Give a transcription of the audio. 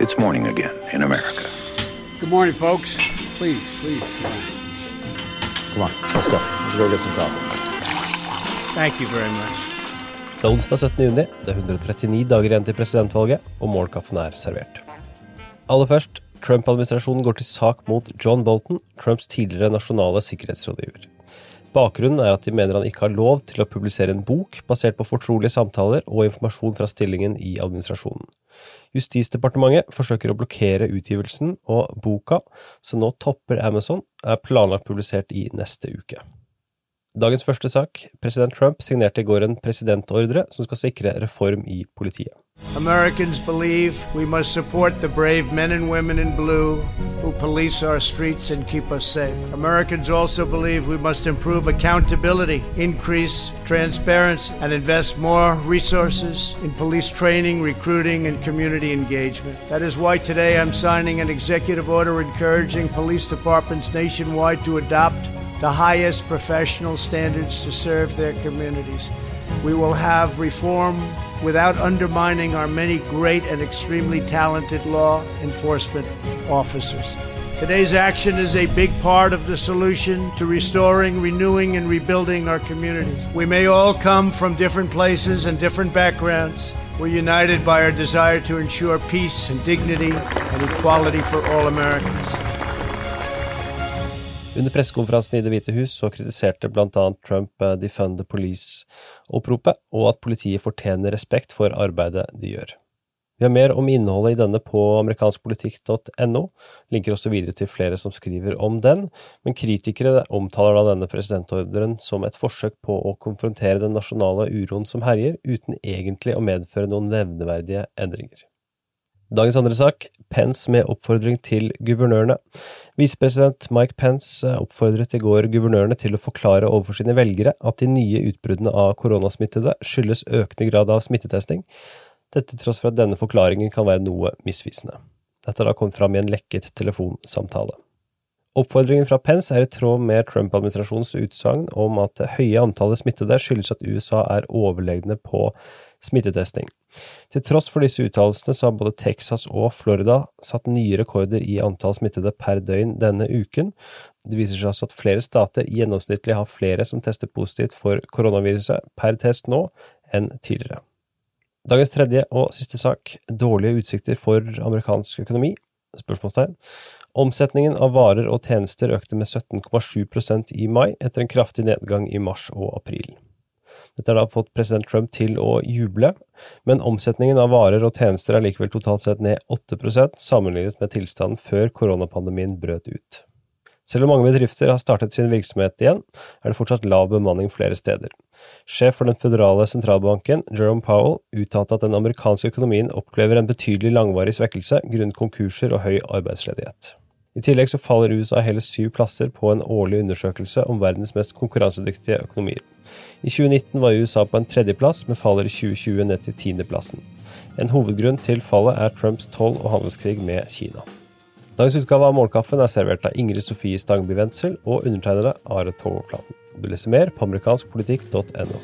It's morning again in America. Good morning, folks. Please, please. Come on, let's go. Let's go get some coffee. Thank you very much. Det er onsdag 17. juni, det er 139 dager igjen til presidentvalget, og målkaffen er servert. Aller først, Trump-administrasjonen går til sak mot John Bolton, Trumps tidligere nasjonale sikkerhetsrådgiver. Bakgrunnen er at de mener han ikke har lov til å publisere en bok basert på fortrolige samtaler og informasjon fra stillingen i administrasjonen. Justisdepartementet forsøker å blokkere utgivelsen, og boka, som nå topper Amazon, er planlagt publisert i neste uke. Dagens første sak. President Trump signerte i går en presidentordre som skal sikre reform i politiet. Americans believe we must support the brave men and women in blue who police our streets and keep us safe. Americans also believe we must improve accountability, increase transparency, and invest more resources in police training, recruiting, and community engagement. That is why today I'm signing an executive order encouraging police departments nationwide to adopt the highest professional standards to serve their communities. We will have reform without undermining our many great and extremely talented law enforcement officers. Today's action is a big part of the solution to restoring, renewing, and rebuilding our communities. We may all come from different places and different backgrounds. We're united by our desire to ensure peace and dignity and equality for all Americans. Under pressekonferansen i Det hvite hus så kritiserte annet Trump eh, Defund the Police-oppropet, og at politiet fortjener respekt for arbeidet de gjør. Vi har mer om innholdet i denne på amerikanskpolitikk.no, linker også videre til flere som skriver om den, men kritikere omtaler da denne presidentordren som et forsøk på å konfrontere den nasjonale uroen som herjer, uten egentlig å medføre noen nevneverdige endringer. Dagens andre sak, Pence med oppfordring til guvernørene. Visepresident Mike Pence oppfordret i går guvernørene til å forklare overfor sine velgere at de nye utbruddene av koronasmittede skyldes økende grad av smittetesting, dette tross for at denne forklaringen kan være noe misvisende. Dette har da kommet fram i en lekket telefonsamtale. Oppfordringen fra Pence er i tråd med Trump-administrasjonens utsagn om at det høye antallet smittede skyldes at USA er overlegne på smittetesting. Til tross for disse uttalelsene så har både Texas og Florida satt nye rekorder i antall smittede per døgn denne uken. Det viser seg altså at flere stater gjennomsnittlig har flere som tester positivt for koronaviruset per test nå enn tidligere. Dagens tredje og siste sak, dårlige utsikter for amerikansk økonomi? Spørsmålstegn. Omsetningen av varer og tjenester økte med 17,7% i mai, etter en kraftig nedgang i mars og april. Dette har da fått president Trump til å juble, men omsetningen av varer og tjenester er likevel totalt sett ned 8% sammenlignet med tilstanden før koronapandemien brøt ut. Selv om mange bedrifter har startet sin virksomhet igjen, er det fortsatt lav bemanning flere steder. Sjef for den føderale sentralbanken, Jerome Powell, uttalte at den amerikanske økonomien opplever en betydelig langvarig svekkelse grunnet konkurser og høy arbeidsledighet. I tillegg så faller USA hele syv plasser på en årlig undersøkelse om verdens mest konkurransedyktige økonomier. I 2019 var USA på en tredjeplass, men faller i 2020 ned til tiendeplassen. En hovedgrunn til fallet er Trumps toll- og handelskrig med Kina. Dagens utgave av Målkaffen er servert av Ingrid Sofie Stangby Wendsel og undertegnede Are Togflaten. Du leser mer på amerikanskpolitikk.no.